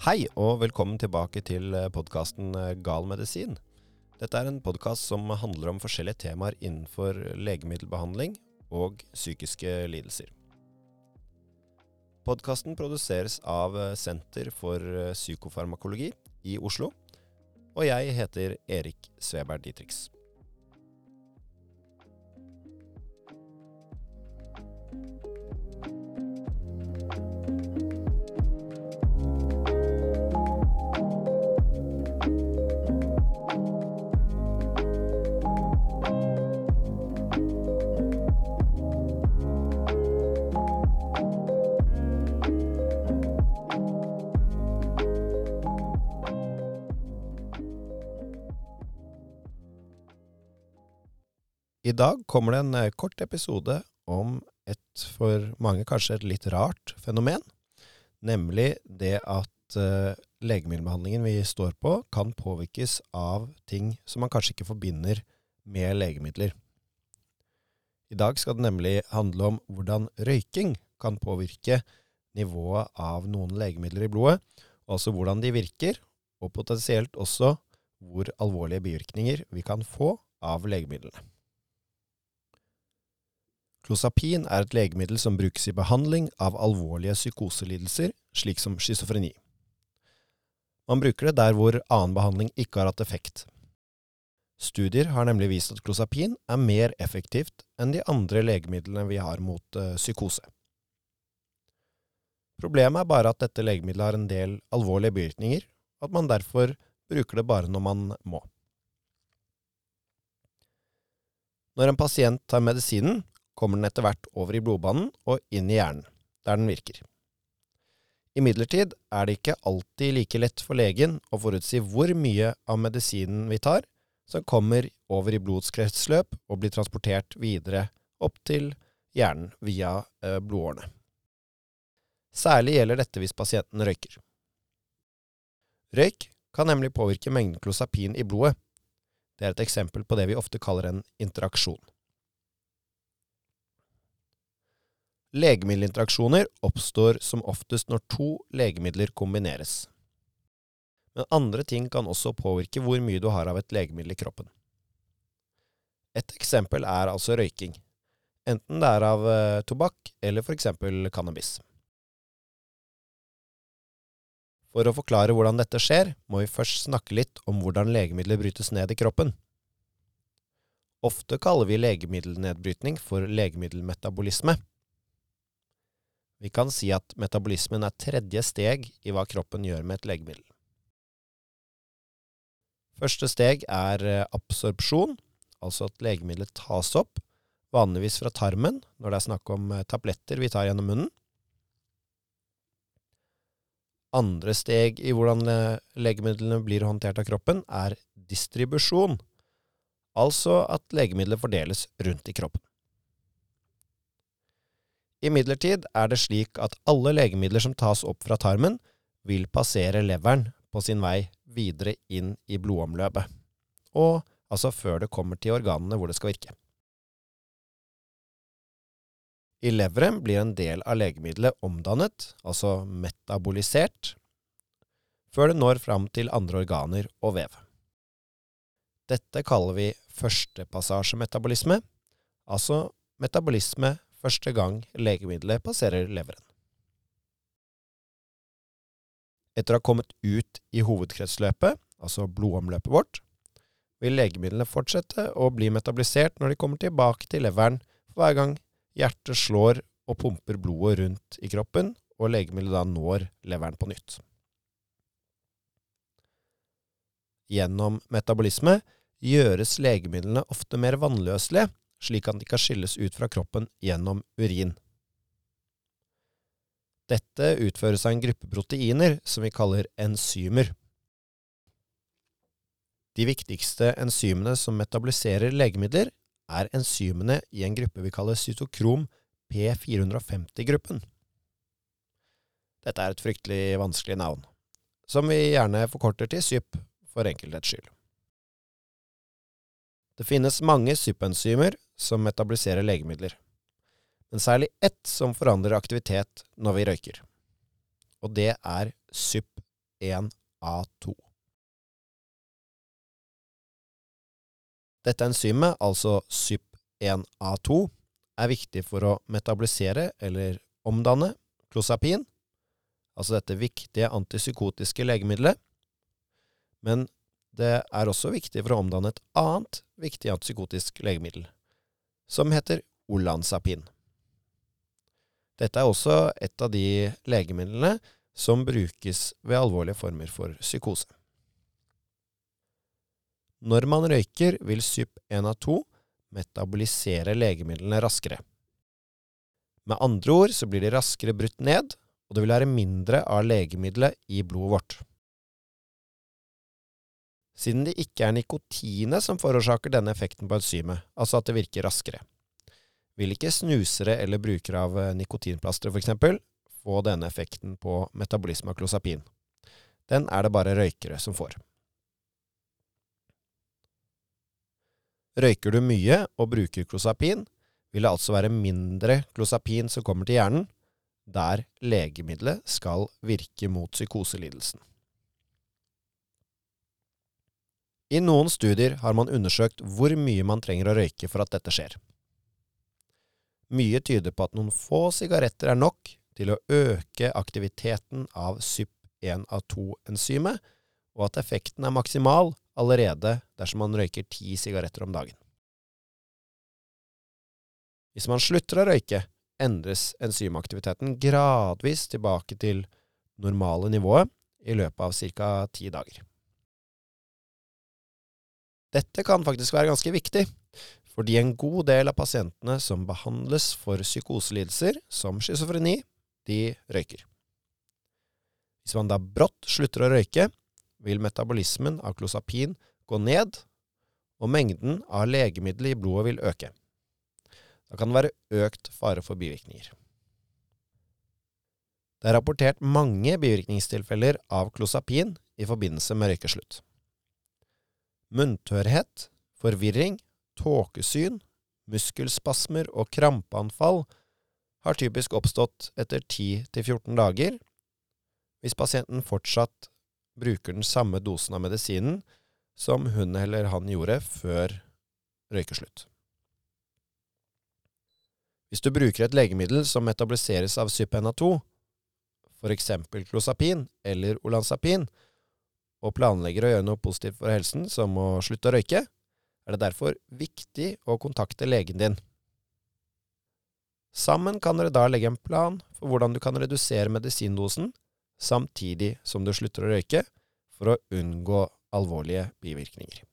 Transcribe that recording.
Hei og velkommen tilbake til podkasten Gal medisin. Dette er en podkast som handler om forskjellige temaer innenfor legemiddelbehandling og psykiske lidelser. Podkasten produseres av Senter for psykofarmakologi i Oslo, og jeg heter Erik Sveberg Dietrich. I dag kommer det en eh, kort episode om et for mange kanskje et litt rart fenomen, nemlig det at uh, legemiddelbehandlingen vi står på, kan påvirkes av ting som man kanskje ikke forbinder med legemidler. I dag skal det nemlig handle om hvordan røyking kan påvirke nivået av noen legemidler i blodet, altså hvordan de virker, og potensielt også hvor alvorlige bivirkninger vi kan få av legemidlene. Klozapin er et legemiddel som brukes i behandling av alvorlige psykoselidelser, slik som schizofreni. Man bruker det der hvor annen behandling ikke har hatt effekt. Studier har nemlig vist at klosapin er mer effektivt enn de andre legemidlene vi har mot uh, psykose. Problemet er bare at dette legemiddelet har en del alvorlige bivirkninger, og at man derfor bruker det bare når man må. Når en pasient tar medisinen, kommer den etter hvert over i blodbanen og inn i hjernen, der den virker. Imidlertid er det ikke alltid like lett for legen å forutsi hvor mye av medisinen vi tar, som kommer over i blodets kretsløp og blir transportert videre opp til hjernen via eh, blodårene. Særlig gjelder dette hvis pasienten røyker. Røyk kan nemlig påvirke mengden klosapin i blodet. Det er et eksempel på det vi ofte kaller en interaksjon. Legemiddelinteraksjoner oppstår som oftest når to legemidler kombineres. Men andre ting kan også påvirke hvor mye du har av et legemiddel i kroppen. Et eksempel er altså røyking, enten det er av uh, tobakk eller for eksempel cannabis. For å forklare hvordan dette skjer, må vi først snakke litt om hvordan legemidler brytes ned i kroppen. Ofte kaller vi legemiddelnedbrytning for legemiddelmetabolisme. Vi kan si at metabolismen er tredje steg i hva kroppen gjør med et legemiddel. Første steg er eh, absorpsjon, altså at legemiddelet tas opp, vanligvis fra tarmen når det er snakk om eh, tabletter vi tar gjennom munnen. Andre steg i hvordan eh, legemidlene blir håndtert av kroppen, er distribusjon, altså at legemiddelet fordeles rundt i kroppen. Imidlertid er det slik at alle legemidler som tas opp fra tarmen, vil passere leveren på sin vei videre inn i blodomløpet, og altså før det kommer til organene hvor det skal virke. I leveren blir en del av legemiddelet omdannet, altså metabolisert, før det når fram til andre organer og vev. Dette kaller vi førstepassasjemetabolisme, altså metabolisme første gang legemiddelet passerer leveren. Etter å ha kommet ut i hovedkretsløpet, altså blodomløpet vårt, vil legemidlene fortsette å bli metabolisert når de kommer tilbake til leveren hver gang hjertet slår og pumper blodet rundt i kroppen, og legemiddelet da når leveren på nytt. Gjennom metabolisme gjøres legemidlene ofte mer vannløselige, slik at de kan skilles ut fra kroppen gjennom urin. Dette utføres av en gruppe proteiner som vi kaller enzymer. De viktigste enzymene som metaboliserer legemidler, er enzymene i en gruppe vi kaller cytokrom P450-gruppen. Dette er et fryktelig vanskelig navn, som vi gjerne forkorter til SYP for enkelthets skyld. Det finnes mange SYP-enzymer som metaboliserer legemidler, men særlig ett som forandrer aktivitet når vi røyker. Og det er SYP SYP1A2. Dette enzymet, altså SYP1A2, er viktig for å metabolisere eller omdanne klosapin, altså dette viktige antipsykotiske legemiddelet, men det er også viktig for å omdanne et annet viktig antipsykotisk legemiddel, som heter Olanzapin. Dette er også et av de legemidlene som brukes ved alvorlige former for psykose. Når man røyker, vil SYP1A2 metabolisere legemidlene raskere. Med andre ord så blir de raskere brutt ned, og det vil være mindre av legemiddelet i blodet vårt. Siden det ikke er nikotinet som forårsaker denne effekten på enzymet, altså at det virker raskere, vil ikke snusere eller brukere av eh, nikotinplastre f.eks. få denne effekten på metabolisme av klosapin. Den er det bare røykere som får. Røyker du mye og bruker klosapin, vil det altså være mindre klosapin som kommer til hjernen, der legemiddelet skal virke mot psykoselidelsen. I noen studier har man undersøkt hvor mye man trenger å røyke for at dette skjer. Mye tyder på at noen få sigaretter er nok til å øke aktiviteten av CYP1A2-enzymet, og at effekten er maksimal allerede dersom man røyker ti sigaretter om dagen. Hvis man slutter å røyke, endres enzymaktiviteten gradvis tilbake til normale nivået i løpet av ca. ti dager. Dette kan faktisk være ganske viktig, fordi en god del av pasientene som behandles for psykoselidelser, som schizofreni, de røyker. Hvis man da brått slutter å røyke, vil metabolismen av klosapin gå ned, og mengden av legemiddelet i blodet vil øke. Da kan det være økt fare for bivirkninger. Det er rapportert mange bivirkningstilfeller av klosapin i forbindelse med røykeslutt munntørrhet, forvirring, tåkesyn, muskelspasmer og krampeanfall har typisk oppstått etter 10-14 dager hvis pasienten fortsatt bruker den samme dosen av medisinen som hun eller han gjorde før røykeslutt. Hvis du bruker et legemiddel som metaboliseres av SYPNA2, f.eks. klosapin eller olanzapin, og planlegger å gjøre noe positivt for helsen, som å slutte å røyke, er det derfor viktig å kontakte legen din. Sammen kan dere da legge en plan for hvordan du kan redusere medisindosen samtidig som du slutter å røyke, for å unngå alvorlige bivirkninger.